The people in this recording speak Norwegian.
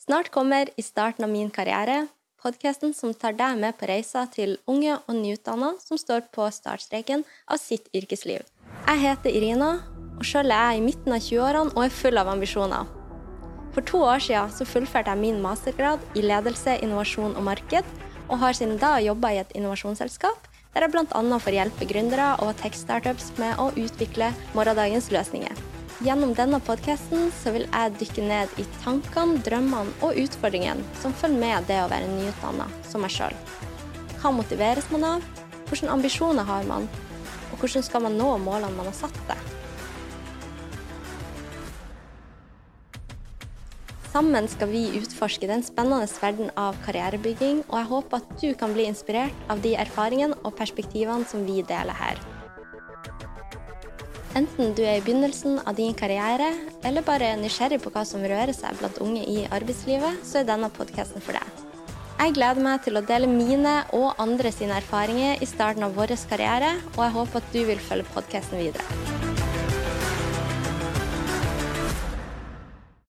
Snart kommer I starten av min karriere, podkasten som tar deg med på reiser til unge og nyutdanna som står på startstreken av sitt yrkesliv. Jeg heter Irina, og sjøl er jeg i midten av 20-årene og er full av ambisjoner. For to år siden fullførte jeg min mastergrad i ledelse, innovasjon og marked, og har siden da jobba i et innovasjonsselskap der jeg bl.a. får hjelpe gründere og tech-startups med å utvikle morgendagens løsninger. Gjennom denne podkasten vil jeg dykke ned i tankene, drømmene og utfordringene som følger med det å være nyutdanna som meg sjøl. Hva motiveres man av? Hvilke ambisjoner har man? Og hvordan skal man nå målene man har satt seg? Sammen skal vi utforske den spennende verden av karrierebygging, og jeg håper at du kan bli inspirert av de erfaringene og perspektivene som vi deler her. Enten du er i begynnelsen av din karriere, eller bare nysgjerrig på hva som rører seg blant unge i arbeidslivet, så er denne podkasten for deg. Jeg gleder meg til å dele mine og andre sine erfaringer i starten av vår karriere, og jeg håper at du vil følge podkasten videre.